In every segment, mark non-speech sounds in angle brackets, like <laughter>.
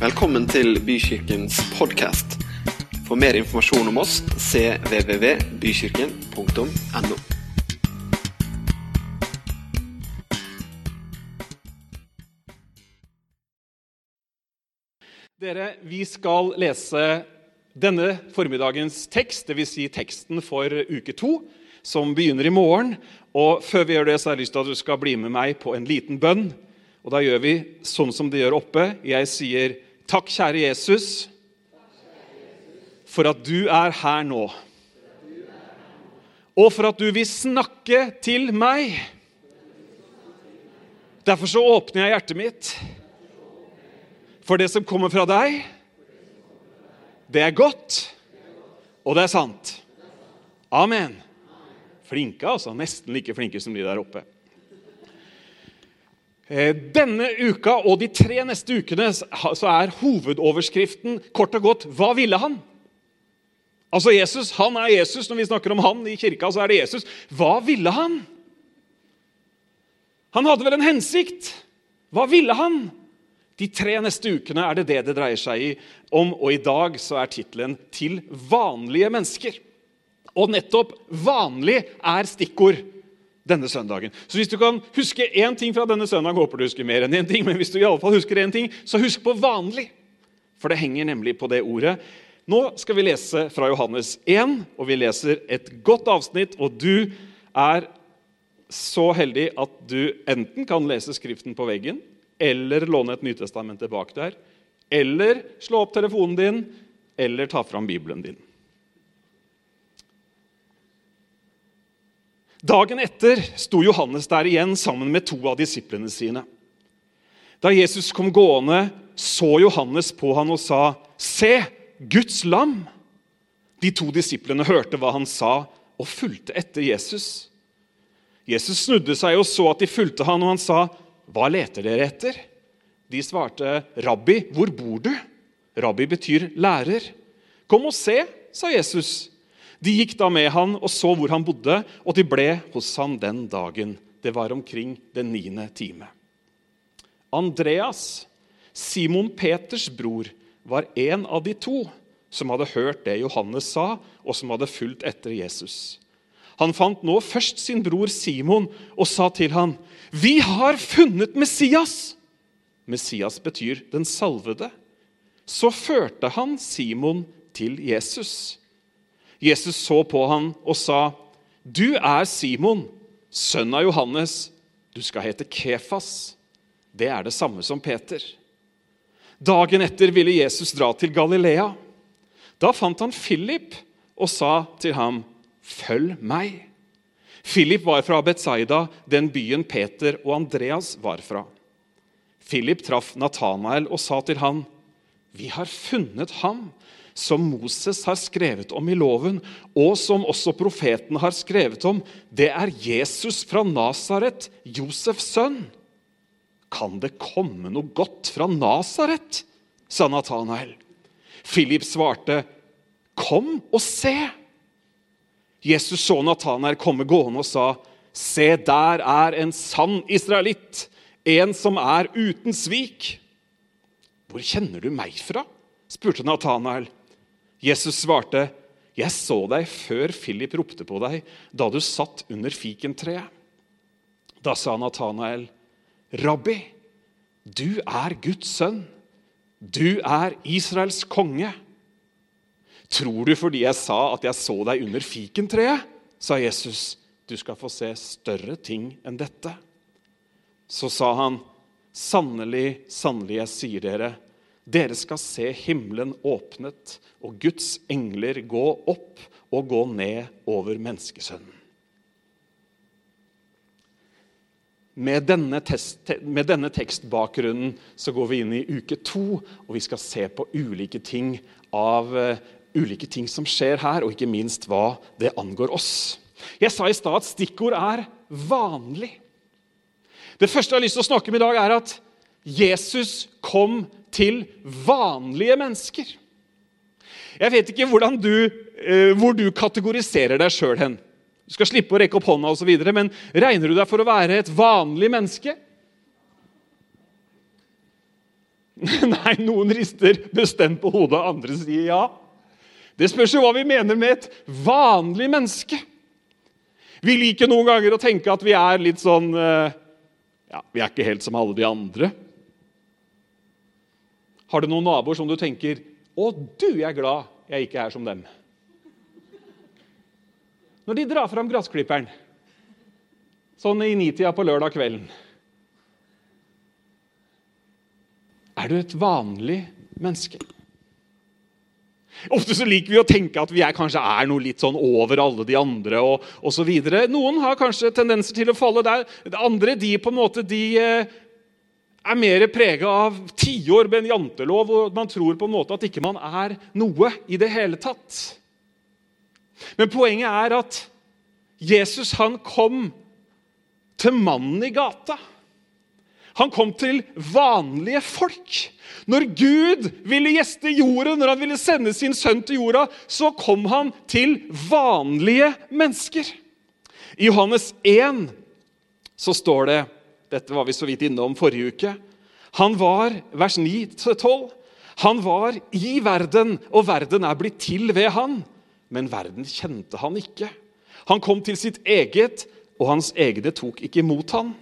Velkommen til Bykirkens podkast. For mer informasjon om oss cvvvbykirken.no. Dere, vi skal lese denne formiddagens tekst, dvs. Si teksten for uke to, som begynner i morgen. Og Før vi gjør det, så har jeg lyst til at du skal bli med meg på en liten bønn. Og Da gjør vi sånn som de gjør oppe. Jeg sier takk, kjære Jesus, for at du er her nå. Og for at du vil snakke til meg. Derfor så åpner jeg hjertet mitt for det som kommer fra deg. Det er godt, og det er sant. Amen. Flinke, altså. Nesten like flinke som de der oppe. Eh, denne uka og de tre neste ukene så er hovedoverskriften kort og godt 'Hva ville han?' Altså Jesus, Han er Jesus. Når vi snakker om han i kirka, så er det Jesus. Hva ville han? Han hadde vel en hensikt? Hva ville han? De tre neste ukene er det det det dreier seg om, og i dag så er tittelen 'Til vanlige mennesker'. Og nettopp 'vanlig' er stikkord denne søndagen. Så hvis du kan huske én ting fra denne søndagen, håper du husker mer enn én ting, men hvis du i alle fall husker én ting, så husk på 'vanlig'. For det henger nemlig på det ordet. Nå skal vi lese fra Johannes 1, og vi leser et godt avsnitt. Og du er så heldig at du enten kan lese Skriften på veggen, eller låne et Nytestamente bak der, eller slå opp telefonen din, eller ta fram Bibelen din. Dagen etter sto Johannes der igjen sammen med to av disiplene sine. Da Jesus kom gående, så Johannes på han og sa, 'Se, Guds lam!' De to disiplene hørte hva han sa, og fulgte etter Jesus. Jesus snudde seg og så at de fulgte han, og han sa, 'Hva leter dere etter?' De svarte, 'Rabbi, hvor bor du?' Rabbi betyr lærer. 'Kom og se', sa Jesus. De gikk da med han og så hvor han bodde, og de ble hos han den dagen. Det var omkring den niende time. Andreas, Simon Peters bror, var en av de to som hadde hørt det Johannes sa, og som hadde fulgt etter Jesus. Han fant nå først sin bror Simon og sa til han, 'Vi har funnet Messias!' Messias betyr 'den salvede'. Så førte han Simon til Jesus. Jesus så på han og sa, 'Du er Simon, sønn av Johannes. Du skal hete Kefas.' Det er det samme som Peter. Dagen etter ville Jesus dra til Galilea. Da fant han Philip og sa til ham, 'Følg meg.' Philip var fra Betzaida, den byen Peter og Andreas var fra. Philip traff Natanael og sa til han, 'Vi har funnet ham som Moses har skrevet om i loven, og som også profeten har skrevet om. Det er Jesus fra Nasaret, Josefs sønn.' 'Kan det komme noe godt fra Nasaret?' sa Natanael. Philip svarte, 'Kom og se.' Jesus så Natanael komme gående og sa, 'Se, der er en sann israelitt, en som er uten svik.' 'Hvor kjenner du meg fra?' spurte Natanael. Jesus svarte, 'Jeg så deg før Philip ropte på deg, da du satt under fikentreet.' Da sa Natanael, 'Rabbi, du er Guds sønn. Du er Israels konge.' 'Tror du fordi jeg sa at jeg så deg under fikentreet?' sa Jesus. 'Du skal få se større ting enn dette.' Så sa han, 'Sannelig, sannelig, jeg sier dere:" Dere skal se himmelen åpnet og Guds engler gå opp og gå ned over menneskesønnen. Med denne, test, med denne, tekstbakgrunnen så går vi inn i uke to, og vi skal se på ulike ting av uh, ulike ting som skjer her, og ikke minst hva det angår oss. Jeg sa i stad at stikkord er 'vanlig'. Det første jeg har lyst til å snakke om i dag, er at Jesus kom til vanlige mennesker. Jeg vet ikke du, eh, hvor du kategoriserer deg sjøl hen. Du skal slippe å rekke opp hånda, og så videre, men regner du deg for å være et vanlig menneske? <laughs> Nei, noen rister bestemt på hodet, andre sier ja. Det spørs jo hva vi mener med et vanlig menneske. Vi liker noen ganger å tenke at vi er litt sånn eh, ja, Vi er ikke helt som alle de andre. Har du noen naboer som du tenker 'Å, du, jeg er glad jeg ikke er som dem'? Når de drar fram gressklipperen sånn i nitida på lørdag kvelden Er du et vanlig menneske? Ofte så liker vi å tenke at vi er, kanskje er noe litt sånn over alle de andre. og, og så videre. Noen har kanskje tendenser til å falle der. Andre de på en måte, de eh, er mer prega av tiår med en jantelov, og man tror på en måte at ikke man er noe i det hele tatt. Men poenget er at Jesus han kom til mannen i gata. Han kom til vanlige folk. Når Gud ville gjeste jorden, når han ville sende sin sønn til jorda, så kom han til vanlige mennesker. I Johannes 1 så står det Dette var vi så vidt innom forrige uke. Han var, vers 9-12, han var i verden, og verden er blitt til ved han. Men verden kjente han ikke. Han kom til sitt eget, og hans egne tok ikke imot han.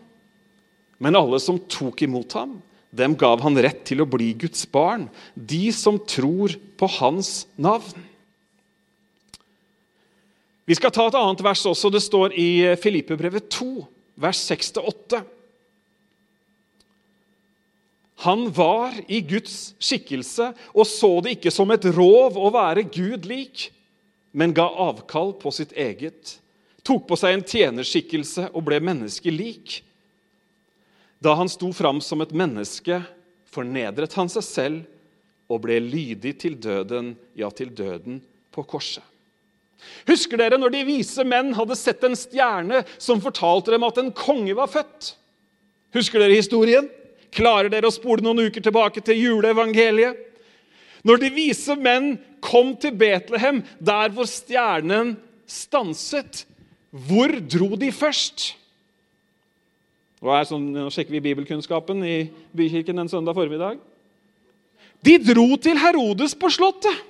Men alle som tok imot ham, dem gav han rett til å bli Guds barn, de som tror på hans navn. Vi skal ta et annet vers også. Det står i Filippebrevet 2, vers 6-8. Han var i Guds skikkelse og så det ikke som et rov å være Gud lik, men ga avkall på sitt eget, tok på seg en tjenerskikkelse og ble menneskelik. Da han sto fram som et menneske, fornedret han seg selv og ble lydig til døden, ja, til døden på korset. Husker dere når de vise menn hadde sett en stjerne som fortalte dem at en konge var født? Husker dere historien? Klarer dere å spole noen uker tilbake til juleevangeliet? Når de vise menn kom til Betlehem, der hvor stjernen stanset, hvor dro de først? Sånn, nå sjekker vi bibelkunnskapen i bykirken en søndag formiddag. De dro til Herodes på Slottet.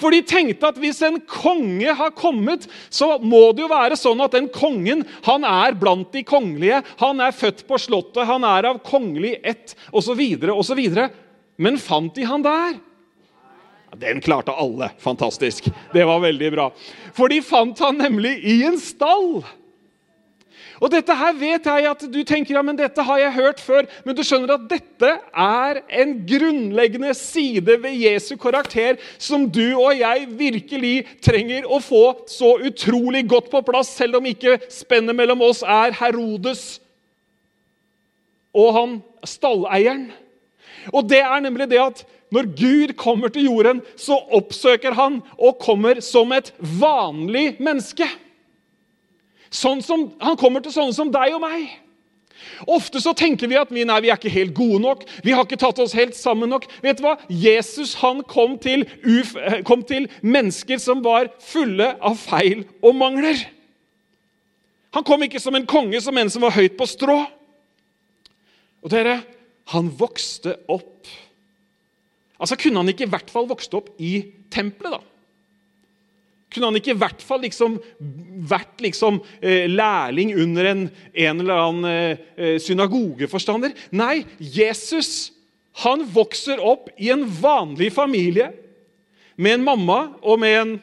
For de tenkte at hvis en konge har kommet, så må det jo være sånn at den kongen han er blant de kongelige. Han er født på Slottet, han er av kongelig ett osv. osv. Men fant de han der? Den klarte alle. Fantastisk. Det var veldig bra. For de fant han nemlig i en stall. Og dette her vet jeg at du tenker ja, men dette har jeg hørt før. Men du skjønner at dette er en grunnleggende side ved Jesu karakter som du og jeg virkelig trenger å få så utrolig godt på plass, selv om ikke spennet mellom oss er Herodes og han stalleieren. Og det er nemlig det at når Gud kommer til jorden, så oppsøker han og kommer som et vanlig menneske. Sånn som, han kommer til sånne som deg og meg. Ofte så tenker vi at vi, nei, vi er ikke helt gode nok. Vi har ikke tatt oss helt sammen nok. Vet du hva? Jesus han kom til, uf, kom til mennesker som var fulle av feil og mangler. Han kom ikke som en konge, som en som var høyt på strå. Og dere, han vokste opp Altså Kunne han ikke i hvert fall vokst opp i tempelet? da? Kunne han ikke i hvert fall liksom vært liksom, eh, lærling under en, en eller annen eh, eh, synagogeforstander? Nei, Jesus han vokser opp i en vanlig familie med en mamma og med en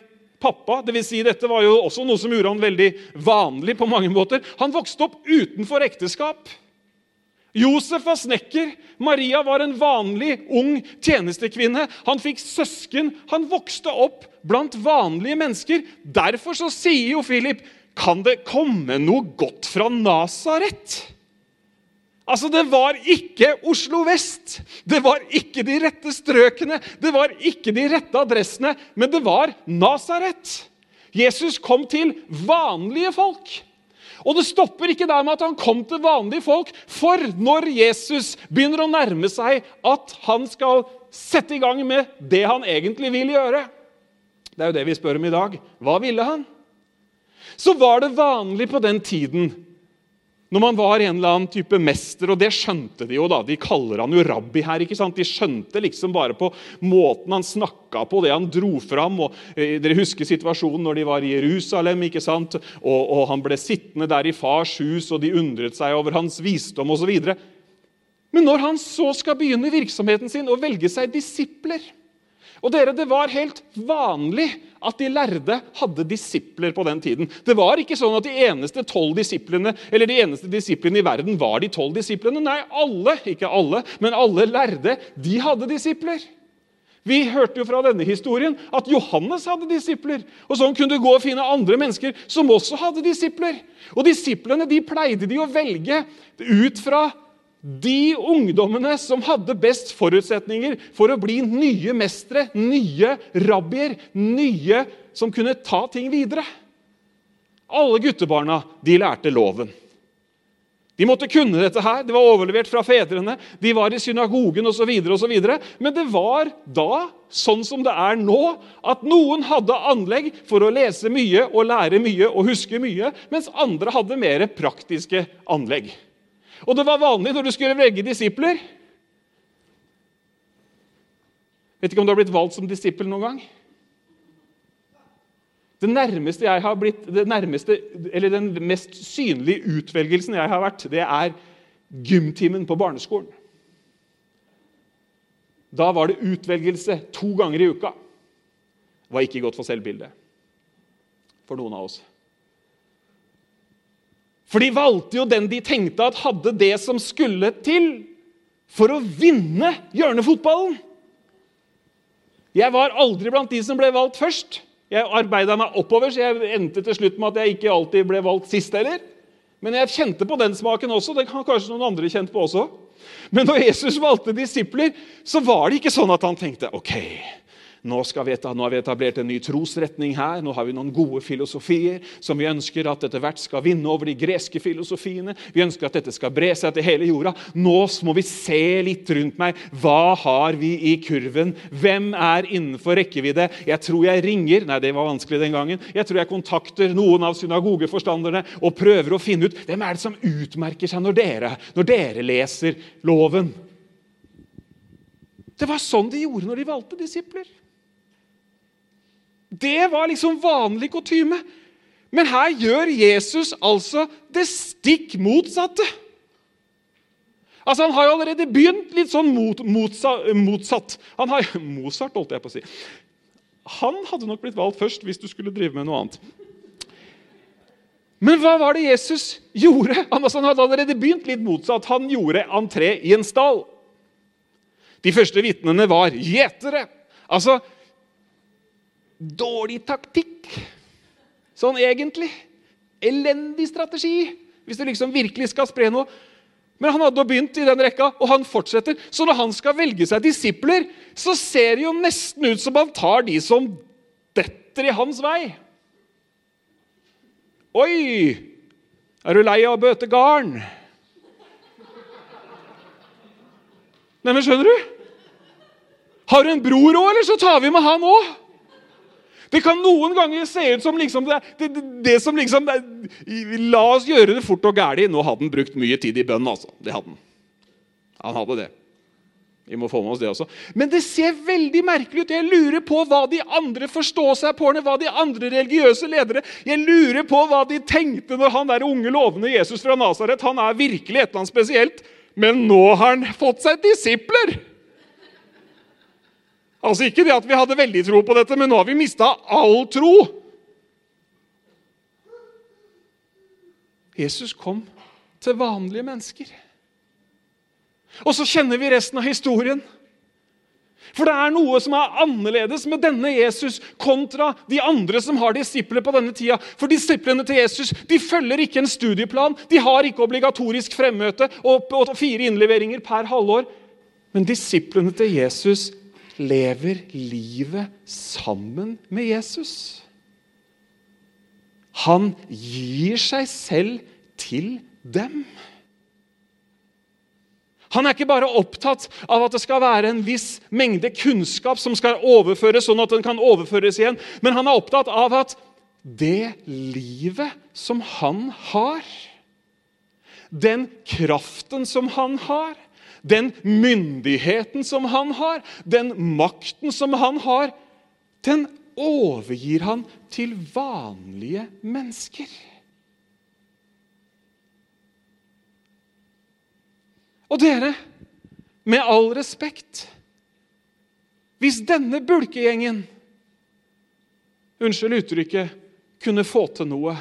pappa. Det vil si, dette var jo også noe som gjorde han veldig vanlig på mange måter. Han vokste opp utenfor ekteskap. Josef var snekker. Maria var en vanlig, ung tjenestekvinne. Han fikk søsken. Han vokste opp blant vanlige mennesker. Derfor så sier jo Philip kan det komme noe godt fra Nasaret? Altså, Det var ikke Oslo vest, det var ikke de rette strøkene, det var ikke de rette adressene, men det var Nasaret. Jesus kom til vanlige folk. Og det stopper ikke der med at han kom til vanlige folk. For når Jesus begynner å nærme seg at han skal sette i gang med det han egentlig vil gjøre Det er jo det vi spør om i dag. Hva ville han? Så var det vanlig på den tiden Når man var en eller annen type mester, og det skjønte de jo, da. De kaller han jo rabbi her. ikke sant? De skjønte liksom bare på måten han snakka på, det han dro fram. og eh, Dere husker situasjonen når de var i Jerusalem, ikke sant? Og, og han ble sittende der i fars hus, og de undret seg over hans visdom osv. Men når han så skal begynne virksomheten sin og velge seg disipler og dere, Det var helt vanlig at de lærde hadde disipler på den tiden. Det var ikke sånn at de eneste tolv disiplene eller de eneste disiplene i verden var de tolv disiplene. Nei, alle, ikke alle, men alle lærde de hadde disipler. Vi hørte jo fra denne historien at Johannes hadde disipler. Og Sånn kunne du gå og finne andre mennesker som også hadde disipler. Og Disiplene de pleide de å velge ut fra de ungdommene som hadde best forutsetninger for å bli nye mestere, nye rabbier, nye som kunne ta ting videre. Alle guttebarna de lærte loven. De måtte kunne dette her, det var overlevert fra fedrene, de var i synagogen osv. Men det var da, sånn som det er nå, at noen hadde anlegg for å lese mye og lære mye og huske mye, mens andre hadde mer praktiske anlegg. Og det var vanlig når du skulle velge disipler. Vet ikke om du har blitt valgt som disippel noen gang? Det nærmeste jeg har blitt, nærmeste, eller Den mest synlige utvelgelsen jeg har vært, det er gymtimen på barneskolen. Da var det utvelgelse to ganger i uka. Det var ikke godt for selvbildet for noen av oss. For de valgte jo den de tenkte at hadde det som skulle til for å vinne hjørnefotballen. Jeg var aldri blant de som ble valgt først. Jeg arbeida meg oppover, så jeg endte til slutt med at jeg ikke alltid ble valgt sist heller. Men jeg kjente på den smaken også. Det kan kanskje noen andre kjent på også. Men når Jesus valgte disipler, så var det ikke sånn at han tenkte ok, nå, vi, nå, har vi etablert en ny trosretning her. Nå har vi noen gode filosofier som vi ønsker at etter hvert skal vinne over de greske filosofiene. Vi ønsker at dette skal bre seg til hele jorda. Nå må vi se litt rundt meg. Hva har vi i kurven? Hvem er innenfor rekkevidde? Jeg tror jeg ringer Nei, det var vanskelig den gangen. Jeg tror jeg kontakter noen av synagogeforstanderne og prøver å finne ut hvem er det som utmerker seg når dere, når dere leser loven. Det var sånn de gjorde når de valgte disipler. Det var liksom vanlig kutyme. Men her gjør Jesus altså det stikk motsatte. Altså, Han har jo allerede begynt litt sånn mot, motsatt. Han har, <laughs> Mozart, holdt jeg på å si. Han hadde nok blitt valgt først hvis du skulle drive med noe annet. Men hva var det Jesus gjorde? Han, <laughs> altså, han hadde allerede begynt litt motsatt. Han gjorde entré i en stall. De første vitnene var gjetere. Altså, Dårlig taktikk. Sånn egentlig. Elendig strategi, hvis du liksom virkelig skal spre noe. Men han hadde begynt i den rekka, og han fortsetter. Så når han skal velge seg disipler, så ser det jo nesten ut som han tar de som detter i hans vei. Oi! Er du lei av å bøte garn? Neimen, skjønner du? Har du en bror òg, eller så tar vi med han òg? Det kan noen ganger se ut som liksom det, det, det, det som liksom La oss gjøre det fort og gæli. Nå hadde han brukt mye tid i bønn, altså. Det hadde han. Han hadde det. Vi må få med oss det også. Men det ser veldig merkelig ut. Jeg lurer på hva de andre forstår seg på, hva de andre religiøse ledere Jeg lurer på hva de tenkte når han der unge, lovende Jesus fra Nasaret Han er virkelig et eller annet spesielt, men nå har han fått seg disipler! Altså Ikke det at vi hadde veldig tro på dette, men nå har vi mista all tro. Jesus kom til vanlige mennesker. Og så kjenner vi resten av historien. For det er noe som er annerledes med denne Jesus kontra de andre som har disipler på denne tida. For disiplene til Jesus de følger ikke en studieplan. De har ikke obligatorisk fremmøte og fire innleveringer per halvår. Men disiplene til Jesus lever livet sammen med Jesus. Han gir seg selv til dem. Han er ikke bare opptatt av at det skal være en viss mengde kunnskap som skal overføres, sånn at den kan overføres igjen, men han er opptatt av at det livet som han har, den kraften som han har, den myndigheten som han har, den makten som han har, den overgir han til vanlige mennesker. Og dere, med all respekt Hvis denne bulkegjengen unnskyld uttrykket, kunne få til noe,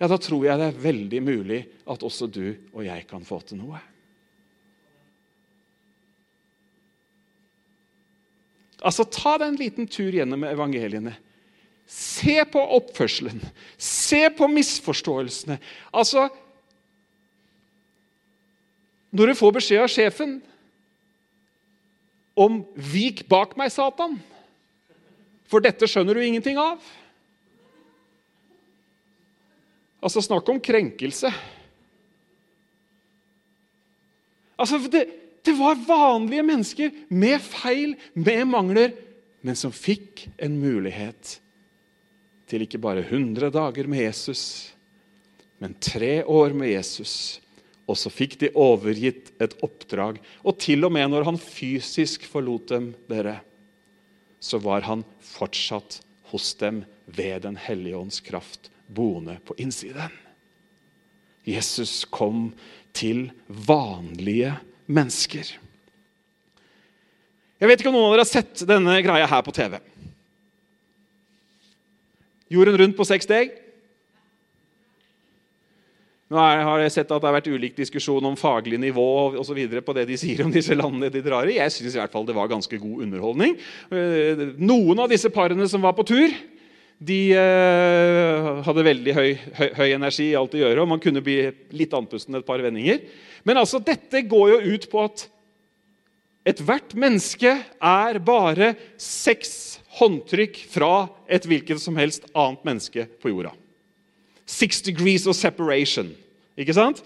ja, da tror jeg det er veldig mulig at også du og jeg kan få til noe. Altså, Ta deg en liten tur gjennom evangeliene. Se på oppførselen. Se på misforståelsene. Altså Når du får beskjed av sjefen om 'vik bak meg, Satan', for dette skjønner du ingenting av Altså, snakk om krenkelse. Altså, det, det, var vanlige mennesker med feil, med mangler, men som fikk en mulighet til ikke bare 100 dager med Jesus, men tre år med Jesus. Og så fikk de overgitt et oppdrag. Og til og med når han fysisk forlot dem, dere, så var han fortsatt hos dem ved Den hellige ånds kraft boende på innsiden. Jesus kom til vanlige mennesker. Jeg vet ikke om noen av dere har sett denne greia her på TV. Jorden rundt på seks steg. Nå har jeg sett at det har vært ulik diskusjon om faglig nivå og så på det de sier om disse landene de drar i. Jeg syns det var ganske god underholdning. Eh, noen av disse parene som var på tur, de eh, hadde veldig høy, høy, høy, energi i alt å gjøre, og man kunne bli litt andpusten et par vendinger. Men altså, dette går jo ut på at ethvert menneske er bare seks håndtrykk fra et hvilket som helst annet menneske på jorda. Six degrees of separation. Ikke sant?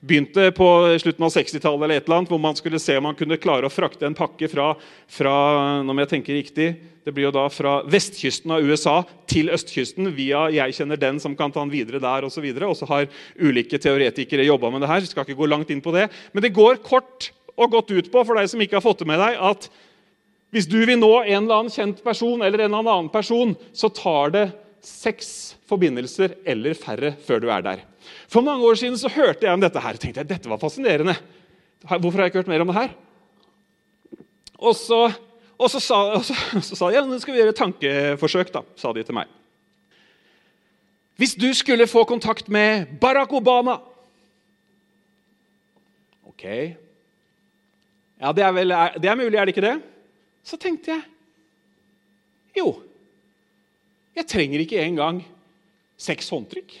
Begynte på slutten av 60-tallet, eller et eller annet, hvor man skulle se om man kunne klare å frakte en pakke fra, fra nå må jeg tenke riktig, det blir jo da fra vestkysten av USA til østkysten via 'jeg kjenner den som kan ta den videre der' osv. Og, så har ulike teoretikere jobba med det her. skal ikke gå langt inn på det. Men det går kort og godt ut på for deg som ikke har fått det med deg, at hvis du vil nå en eller annen kjent person eller en eller annen person, så tar det seks forbindelser eller færre før du er der. For mange år siden så hørte jeg om dette her og tenkte jeg, dette var fascinerende. Hvorfor har jeg ikke hørt mer om det her? Og så, og så sa, og så, <laughs> de ja, nå skal vi gjøre et tankeforsøk, da, sa de til meg. Hvis du skulle få kontakt med Barack Obama Ok. Ja, det er, vel, det er mulig, er det ikke det? Så tenkte jeg jo, jeg trenger ikke engang seks håndtrykk.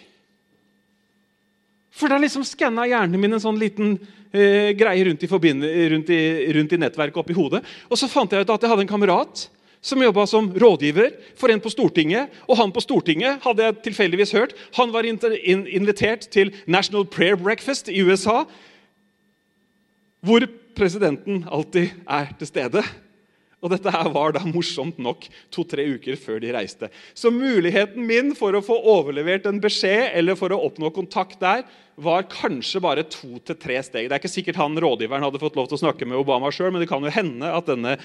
For da liksom skanna hjernen min en sånn liten eh, greie rundt i, rundt, i, rundt i, nettverket oppi hodet. Og så fant jeg ut at jeg hadde en kamerat som jobba som rådgiver for en på Stortinget. Og han på Stortinget hadde jeg tilfeldigvis hørt, han var invitert til National Prayer Breakfast i USA, hvor presidenten alltid er til stede. Og dette her var da morsomt nok to-tre uker før de reiste. Så muligheten min for å få overlevert en beskjed eller for å oppnå kontakt der, var kanskje bare to til tre steg. Det er ikke sikkert han rådgiveren hadde fått lov til å snakke med Obama sjøl, men det kan jo hende at denne,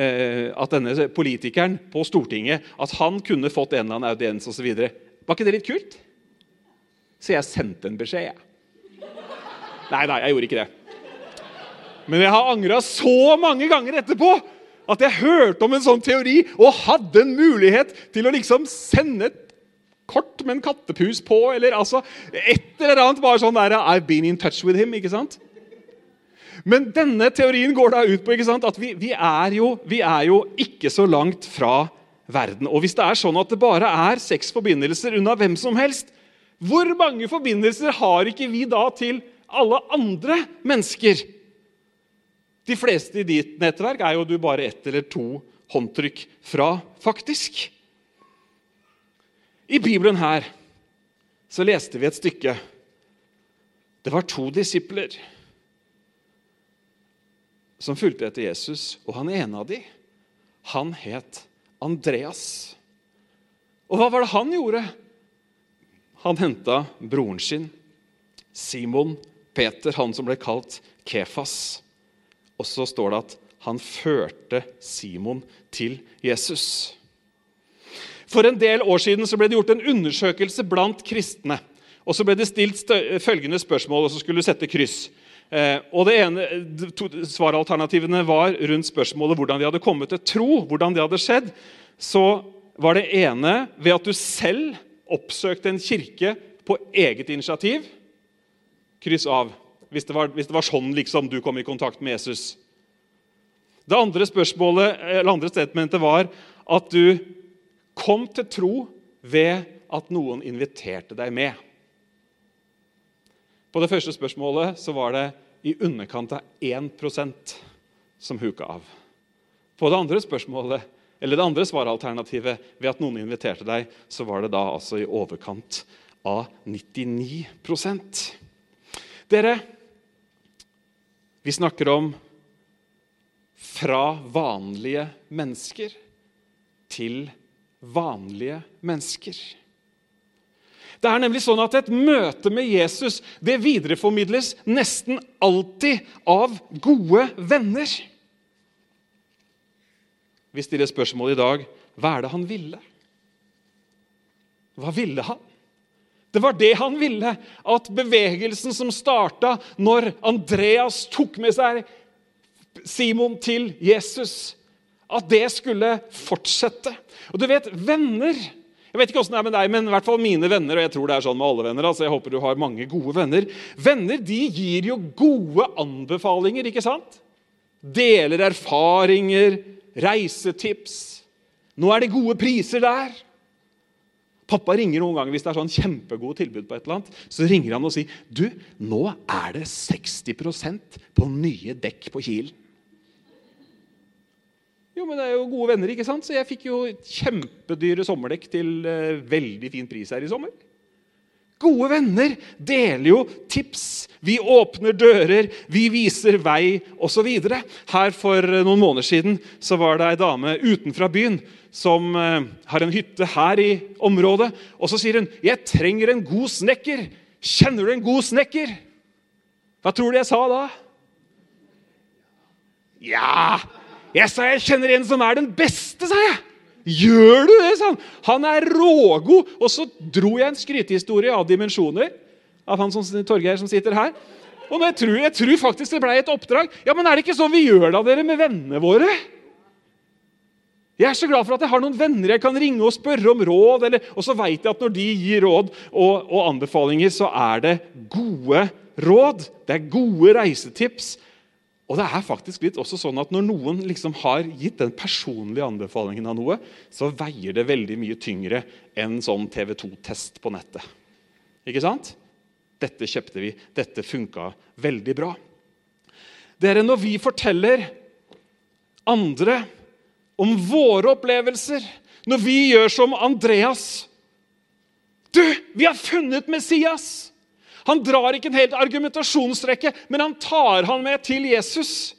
eh, at denne, politikeren på Stortinget at han kunne fått en eller annen audiens osv. Var ikke det litt kult? Så jeg sendte en beskjed, jeg. Nei, nei, jeg gjorde ikke det. Men jeg har angra så mange ganger etterpå at jeg hørte om en sånn teori og hadde en mulighet til å liksom sende et kort med en kattepus på, eller altså et eller annet bare sånn der I've been in touch with him. ikke sant? Men denne teorien går da ut på ikke sant, at vi, vi, er jo, vi er jo ikke så langt fra verden. Og hvis det er sånn at det bare er seks forbindelser unna hvem som helst, hvor mange forbindelser har ikke vi da til alle andre mennesker? De fleste i ditt nettverk er jo du bare ett eller to håndtrykk fra, faktisk. I Bibelen her så leste vi et stykke. Det var to disipler som fulgte etter Jesus, og han ene av dem, han het Andreas. Og hva var det han gjorde? Han henta broren sin Simon Peter, han som ble kalt Kefas. Og så står det at han førte Simon til Jesus. For en del år siden ble det gjort en undersøkelse blant kristne. Og så ble det stilt følgende spørsmål, og så skulle du sette kryss. Eh, og det ene, to, Svaralternativene var rundt spørsmålet hvordan de hadde kommet til tro. hvordan det hadde skjedd. Så var det ene ved at du selv oppsøkte en kirke på eget initiativ. Kryss av. Hvis det var, hvis det var sånn liksom, du kom i kontakt med Jesus. Det andre spørsmålet, eller andre statementet var at du kom til tro ved at noen inviterte deg med. På det første spørsmålet så var det i underkant av 1% som huka av. På det andre spørsmålet, eller det andre svaralternativet ved at noen inviterte deg, så var det da altså i overkant av 99% Dere, vi snakker om fra vanlige mennesker til vanlige mennesker. Det er nemlig sånn at Et møte med Jesus det videreformidles nesten alltid av gode venner. Vi stiller spørsmålet i dag hva er det han ville? Hva ville han? Det var det han ville. At bevegelsen som starta når Andreas tok med seg Simon til Jesus, at det skulle fortsette. Og du vet, venner jeg vet ikke hvordan det er med deg, men i hvert fall mine venner, og jeg tror det er sånn med alle venner, altså jeg håper du har mange gode venner. Venner de gir jo gode anbefalinger, ikke sant? Deler erfaringer, reisetips. Nå er det gode priser der. Pappa ringer noen ganger hvis det er sånn kjempegode tilbud på et eller annet. Så ringer han og sier du, nå er det 60% på nye dekk på Kilen. Jo, men det er jo gode venner, ikke sant? Så jeg fikk jo kjempedyre sommerdekk til uh, veldig fin pris her i sommer. Gode venner deler jo tips. Vi åpner dører, vi viser vei osv. Her for uh, noen måneder siden så var det ei dame utenfra byen som uh, har en hytte her i området. Og så sier hun 'Jeg trenger en god snekker'. Kjenner du en god snekker? Hva tror du jeg sa da? Ja, jeg sa jeg kjenner en som er den beste, sa jeg. Gjør du det? sa han. Han er rågod. Og så dro jeg en skrytehistorie av dimensjoner av han som, Torgeir som sitter her. Og jeg tror, jeg tror faktisk det ble et oppdrag. Ja, men Er det ikke sånn vi gjør da, dere, med vennene våre? Jeg er så glad for at jeg har noen venner jeg kan ringe og spørre om råd. Eller, og så vet jeg at når de gir råd og, og anbefalinger, så er det gode råd. Det er gode reisetips. Og det er faktisk litt også sånn at Når noen liksom har gitt den personlige anbefalingen av noe, så veier det veldig mye tyngre enn sånn TV 2-test på nettet. Ikke sant? Dette kjøpte vi. Dette funka veldig bra. Dere, Når vi forteller andre om våre opplevelser, når vi gjør som Andreas Du, vi har funnet Messias! Han drar ikke en helt argumentasjonsrekke, men han tar han med til Jesus.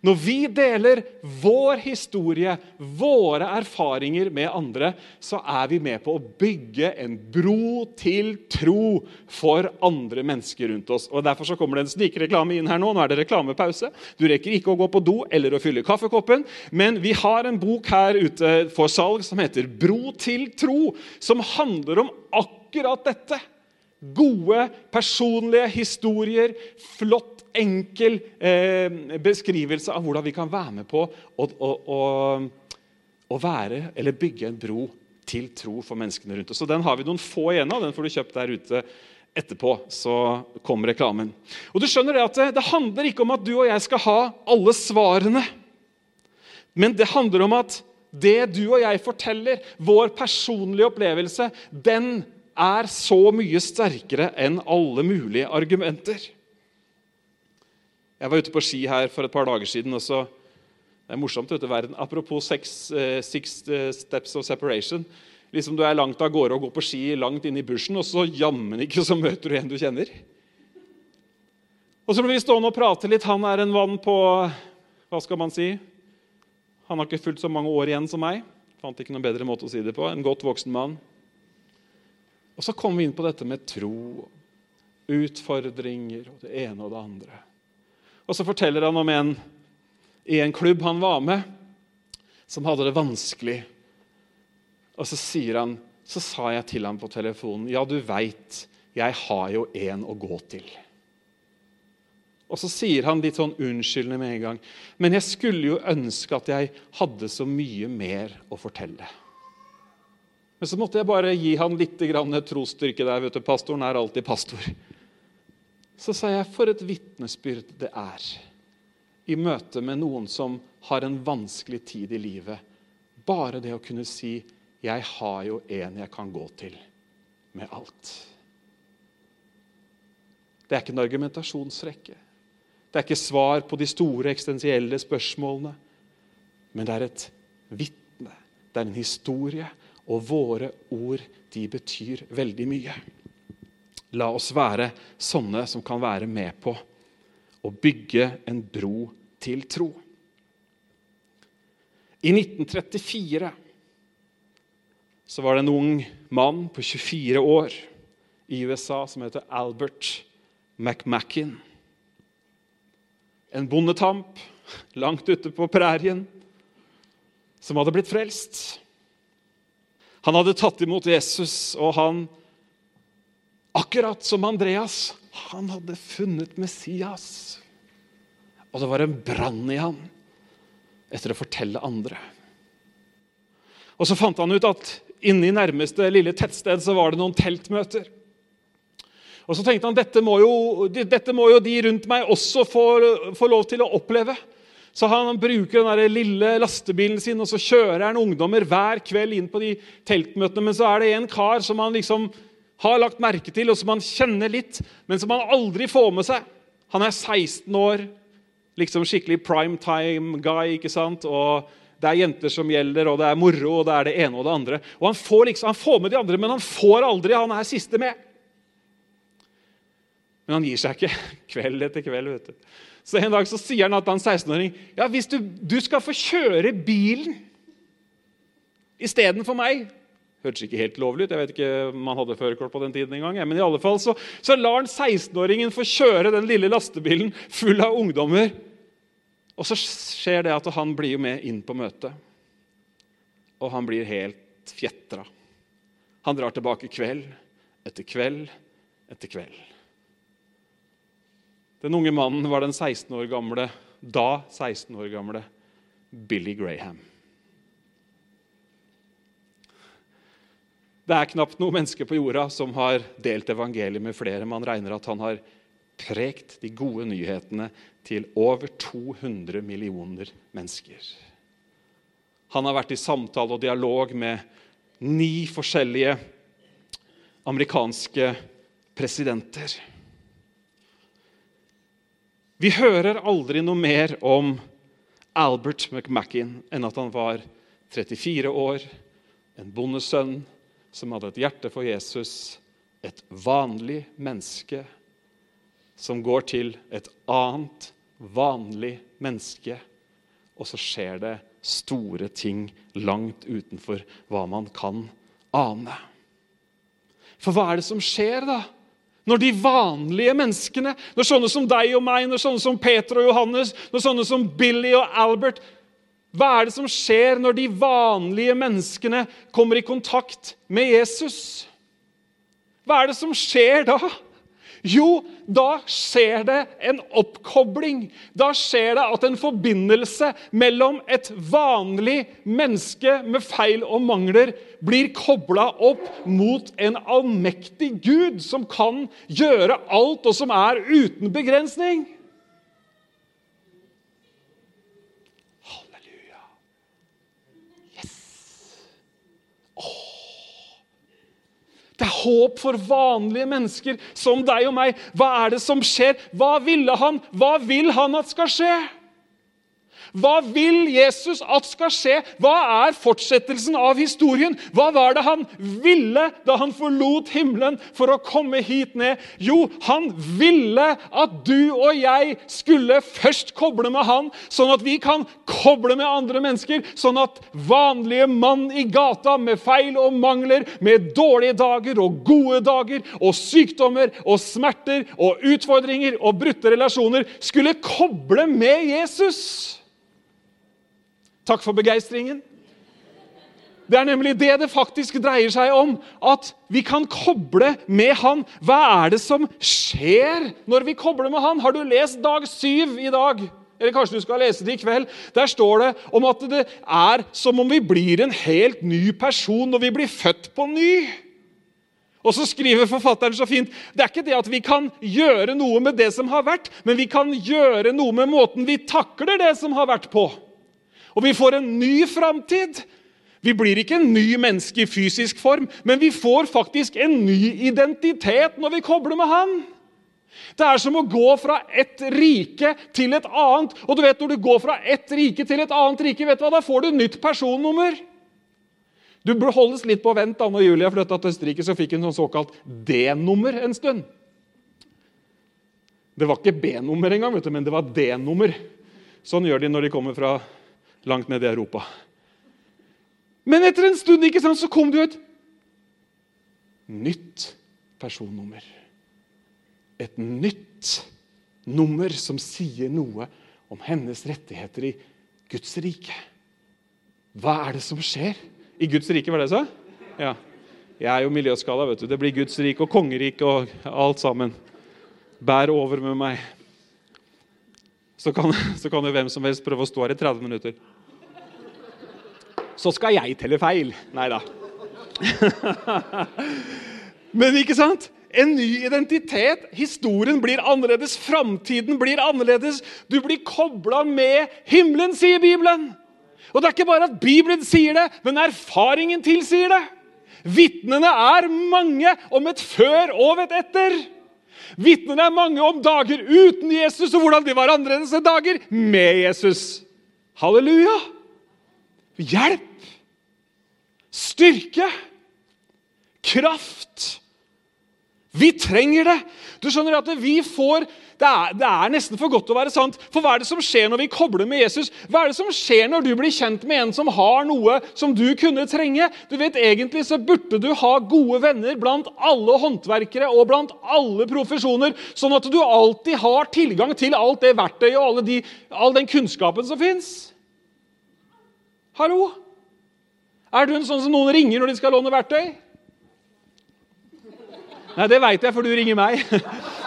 Når vi deler vår historie, våre erfaringer med andre, så er vi med på å bygge en bro til tro for andre mennesker rundt oss. Og Derfor så kommer det en snikreklame inn her nå. Nå er det reklamepause. Du rekker ikke å gå på do eller å fylle kaffekoppen, men vi har en bok her ute for salg som heter 'Bro til tro', som handler om akkurat dette. Gode, personlige historier. Flott, enkel eh, beskrivelse av hvordan vi kan være med på å, å, å, å, være eller bygge en bro til tro for menneskene rundt oss. Så Den har vi noen få igjen av. Den får du kjøpt der ute etterpå. Så kommer reklamen. Og du skjønner Det at det, det handler ikke om at du og jeg skal ha alle svarene. Men det handler om at det du og jeg forteller, vår personlige opplevelse, den er så mye sterkere enn alle mulige argumenter. Jeg var ute på ski her for et par dager siden. og så, Det er morsomt ute i verden. Apropos six, uh, six uh, steps of separation. Liksom Du er langt av gårde og går på ski langt inn i bushen, og så jammen ikke så møter du en du kjenner. Og så blir vi stående og prate litt. Han er en vann på Hva skal man si? Han har ikke fulgt så mange år igjen som meg. Fant ikke noen bedre måte å si det på. En godt voksen mann. Og så kommer vi inn på dette med tro, Utfordringer og det ene og det andre. Og så forteller han om en i en klubb han var med, som hadde det vanskelig. Og så sier han, så sa jeg til ham på telefonen Ja, du veit, jeg har jo en å gå til. Og så sier han litt sånn unnskyldende med en gang. Men jeg skulle jo ønske at jeg hadde så mye mer å fortelle. Men så måtte jeg bare gi han litt trosstyrke der. vet du, Pastoren er alltid pastor. Så sa jeg, for et vitnesbyrd det er i møte med noen som har en vanskelig tid i livet. Bare det å kunne si 'Jeg har jo en jeg kan gå til med alt'. Det er ikke en argumentasjonsrekke. Det er ikke svar på de store eksistensielle spørsmålene. Men det er et vitne, det er en historie, og våre ord de betyr veldig mye. La oss være sånne som kan være med på å bygge en bro til tro. I 1934 så var det en ung mann på 24 år i USA som heter Albert McMackin en bondetamp langt ute på prærien som hadde blitt frelst. Han hadde tatt imot Jesus, og han, akkurat som Andreas, han hadde funnet Messias. Og det var en brann i han etter å fortelle andre. Og Så fant han ut at inne i nærmeste lille tettsted så var det noen teltmøter. Og så tenkte han dette må jo, dette må jo de rundt meg også få, få, lov til å oppleve. Så han bruker den der lille lastebilen sin og så kjører han ungdommer hver kveld inn på de teltmøtene. Men så er det en kar som han liksom har lagt merke til, og som han kjenner litt, men som han aldri får med seg. Han er 16 år, liksom skikkelig prime time guy. ikke sant? Og det er jenter som gjelder, og det er moro, og det er det ene og det andre. Og Han får, liksom, han får med de andre, men han får aldri han er siste med. Men han gir seg ikke <laughs> kveld etter kveld. vet du. Så En dag så sier han at han 16-åring ja, hvis du, du, skal få kjøre bilen istedenfor meg Hørtes ikke helt lovlig ut. jeg vet ikke om han hadde førerkort på den tiden engang. Men i alle fall så, så lar han 16-åringen få kjøre den lille lastebilen full av ungdommer. Og så skjer det at han blir med inn på møtet. Og han blir helt fjetra. Han drar tilbake kveld etter kveld etter kveld. Den unge mannen var den 16 år gamle, da 16 år gamle Billy Graham. Det er knapt noe menneske på jorda som har delt evangeliet med flere. Man regner at han har prekt de gode nyhetene til over 200 millioner mennesker. Han har vært i samtale og dialog med ni forskjellige amerikanske presidenter. Vi hører aldri noe mer om Albert McMackin enn at han var 34 år, en bondesønn som hadde et hjerte for Jesus, et vanlig menneske som går til et annet vanlig menneske, og så skjer det store ting langt utenfor hva man kan ane. For hva er det som skjer, da? Når de vanlige menneskene, når sånne som deg og meg, når sånne som Peter og Johannes, når sånne som Billy og Albert Hva er det som skjer når de vanlige menneskene kommer i kontakt med Jesus? Hva er det som skjer da? Jo, da skjer det en oppkobling. Da skjer det at en forbindelse mellom et vanlig menneske med feil og mangler blir kobla opp mot en allmektig Gud som kan gjøre alt, og som er uten begrensning. Det er håp for vanlige mennesker som deg og meg. Hva er det som skjer? Hva ville han? Hva vil han at skal skje? Hva vil Jesus at skal skje? Hva er fortsettelsen av historien? Hva var det han ville da han forlot himmelen for å komme hit ned? Jo, han ville at du og jeg skulle først koble med han, sånn at vi kan koble med andre mennesker. Sånn at vanlige mann i gata med feil og mangler, med dårlige dager og gode dager og sykdommer og smerter og utfordringer og brutte relasjoner skulle koble med Jesus. Takk for begeistringen. Det er nemlig det det faktisk dreier seg om. At vi kan koble med Han. Hva er det som skjer når vi kobler med Han? Har du lest dag syv i dag? Eller kanskje du skal lese det i kveld. Der står det om at det er som om vi blir en helt ny person når vi blir født på ny. Og så skriver forfatteren så fint det er ikke det at vi kan gjøre noe med det som har vært, men vi kan gjøre noe med måten vi takler det som har vært på. Og vi får en ny framtid. Vi blir ikke en ny menneske i fysisk form, men vi får faktisk en ny identitet når vi kobler med Han. Det er som å gå fra ett rike til et annet. Og du vet, Når du går fra ett rike til et annet rike, vet du hva? da får du nytt personnummer. Du bør holdes litt på vent. da når Julia flytta til Østerrike, så fikk hun sånn såkalt D-nummer en stund. Det var ikke B-nummer engang, men det var D-nummer. Sånn gjør de når de kommer fra langt nede i Europa. Men etter en stund ikke sant, så kom det jo et nytt personnummer. Et nytt nummer som sier noe om hennes rettigheter i Guds rike. Hva er det som skjer i Guds rike? var det så? Ja. Jeg er jo miljøskala. vet du. Det blir Guds rike og kongerike og alt sammen. Bær over med meg så kan, så kan jo hvem som helst prøve å stå her i 30 minutter. Så skal jeg telle feil. Nei da. <laughs> Men ikke sant? En ny identitet. Historien blir annerledes. Framtiden blir annerledes. Du blir kobla med himmelen, sier Bibelen. Og det er ikke bare at Bibelen sier det, men erfaringen tilsier det. Vitnene er mange om et før og et etter. Vitnene er mange om dager uten Jesus og hvordan de var annerledes enn dager med Jesus. Halleluja! Hjelp! Styrke! Kraft! Vi trenger det. Du skjønner at vi får det er, det er, nesten for godt til å være sant. For hva er det som skjer når vi kobler med Jesus? Hva er det som skjer når du blir kjent med en som har noe som du kunne trenge? Du vet, Egentlig så burde du ha gode venner blant alle håndverkere og blant alle profesjoner, sånn at du alltid har tilgang til alt det verktøyet og de, all den kunnskapen som fins. Hallo? Er du en sånn som noen ringer når de skal låne verktøy? Nei, det veit jeg, for du ringer meg. <laughs>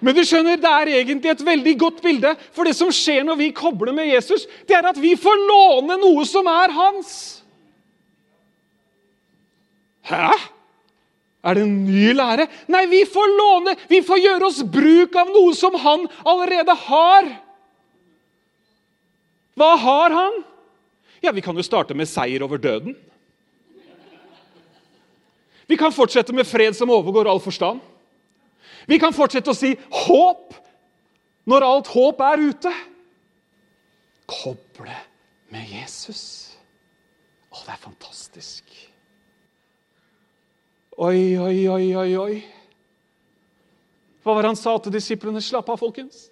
Men du skjønner, det er egentlig et veldig godt bilde. For det som skjer når vi kobler med Jesus, det er at vi får låne noe som er hans. Hæ? Er det en ny lære? Nei, vi får låne, vi får gjøre oss bruk av noe som han allerede har. Hva har han? Ja, Vi kan jo starte med seier over døden. Vi kan fortsette med fred som overgår all forstand. Vi kan fortsette å si 'håp' når alt håp er ute. Koble med Jesus. Å, det er fantastisk. Oi, oi, oi, oi, oi. Hva var det han sa til disiplene? Slapp av, folkens.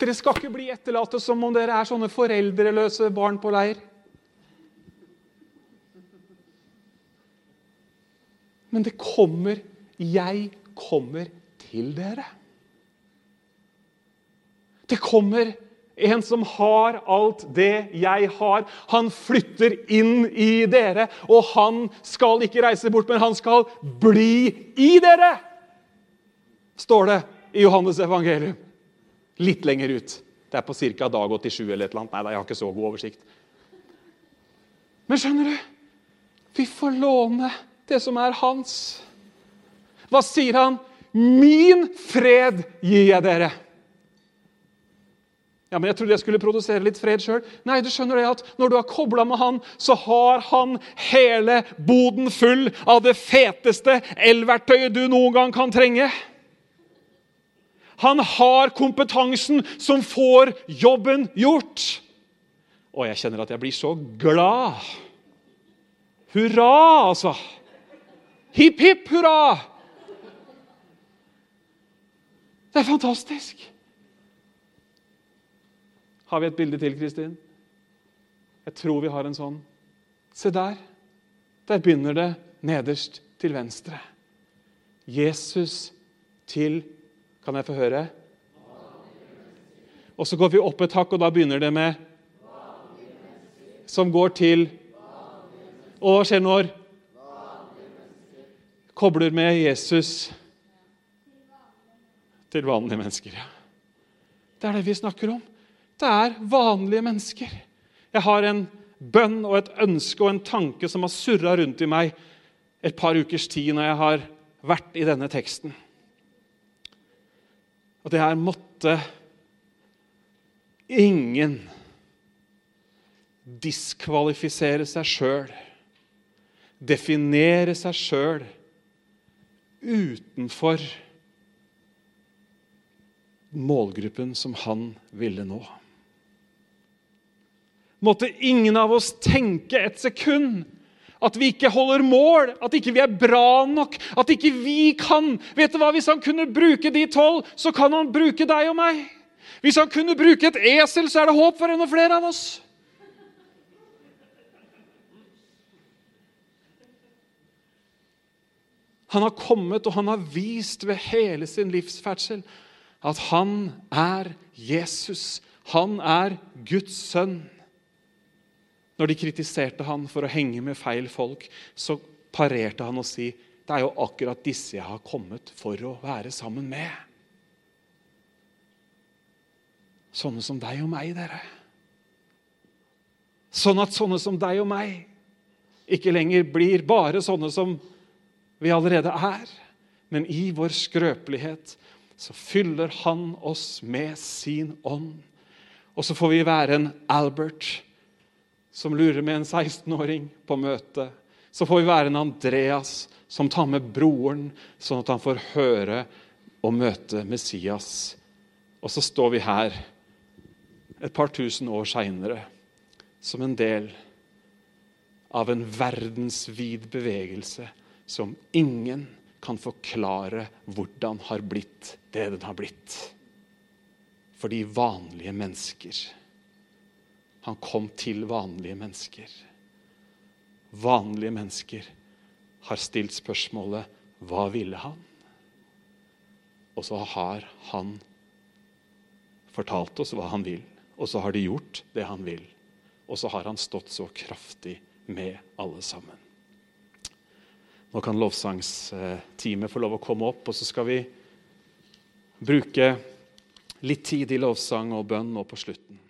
Dere skal ikke bli etterlatte som om dere er sånne foreldreløse barn på leir. Men det kommer Jeg kommer til dere. Det kommer en som har alt det jeg har. Han flytter inn i dere, og han skal ikke reise bort, men han skal bli i dere! Står det i Johannes evangelium. Litt lenger ut. Det er på ca. dag 87 eller et eller annet. Nei, jeg har ikke så god oversikt. Men skjønner du? Vi får låne det som er hans. Hva sier han? Min fred gir jeg dere. Ja, men Jeg trodde jeg skulle produsere litt fred sjøl. Nei, du skjønner det at når du har kobla med han, så har han hele boden full av det feteste elverktøyet du noen gang kan trenge. Han har kompetansen som får jobben gjort. Og jeg kjenner at jeg blir så glad. Hurra, altså! Hipp, hipp, hurra! Det er fantastisk. Har vi et bilde til, Kristin? Jeg tror vi har en sånn. Se der. Der begynner det nederst til venstre. Jesus til Kan jeg få høre? Og så går vi opp et hakk, og da begynner det med Som går til Og hva skjer når? Kobler med Jesus til vanlige mennesker. Det er det vi snakker om. Det er vanlige mennesker. Jeg har en bønn og et ønske og en tanke som har surra rundt i meg et par ukers tid når jeg har vært i denne teksten. Og det er måtte ingen diskvalifisere seg sjøl, definere seg sjøl utenfor målgruppen som han ville nå. Måtte ingen av oss tenke et sekund at vi ikke holder mål, at ikke vi er bra nok, at ikke vi kan. Vet du hva? Hvis han kunne bruke de tolv, så kan han bruke deg og meg. Hvis han kunne bruke et esel, så er det håp for enda flere av oss. Han har kommet og han har vist ved hele sin livsferdsel at han er Jesus. Han er Guds sønn. Når de kritiserte han for å henge med feil folk, så parerte han og si det er jo akkurat disse jeg har kommet for å være sammen med. Sånne som deg og meg, dere. Sånn at sånne som deg og meg ikke lenger blir bare sånne som vi allerede er. Men i vår skrøpelighet så fyller han oss med sin ånd. Og så får vi være en Albert som lurer med en 16-åring på møte. Så får vi være en Andreas som tar med broren, sånn at han får høre og møte Messias. Og så står vi her et par tusen år seinere som en del av en verdensvid bevegelse som ingen kan forklare hvordan har blitt det den har blitt. Fordi vanlige mennesker Han kom til vanlige mennesker. Vanlige mennesker har stilt spørsmålet hva ville han? Og så har han fortalt oss hva han vil, og så har de gjort det han vil. Og så har han stått så kraftig med alle sammen. Nå kan lovsangsteamet få lov å komme opp, og så skal vi bruke litt tid i lovsang og bønn nå på slutten.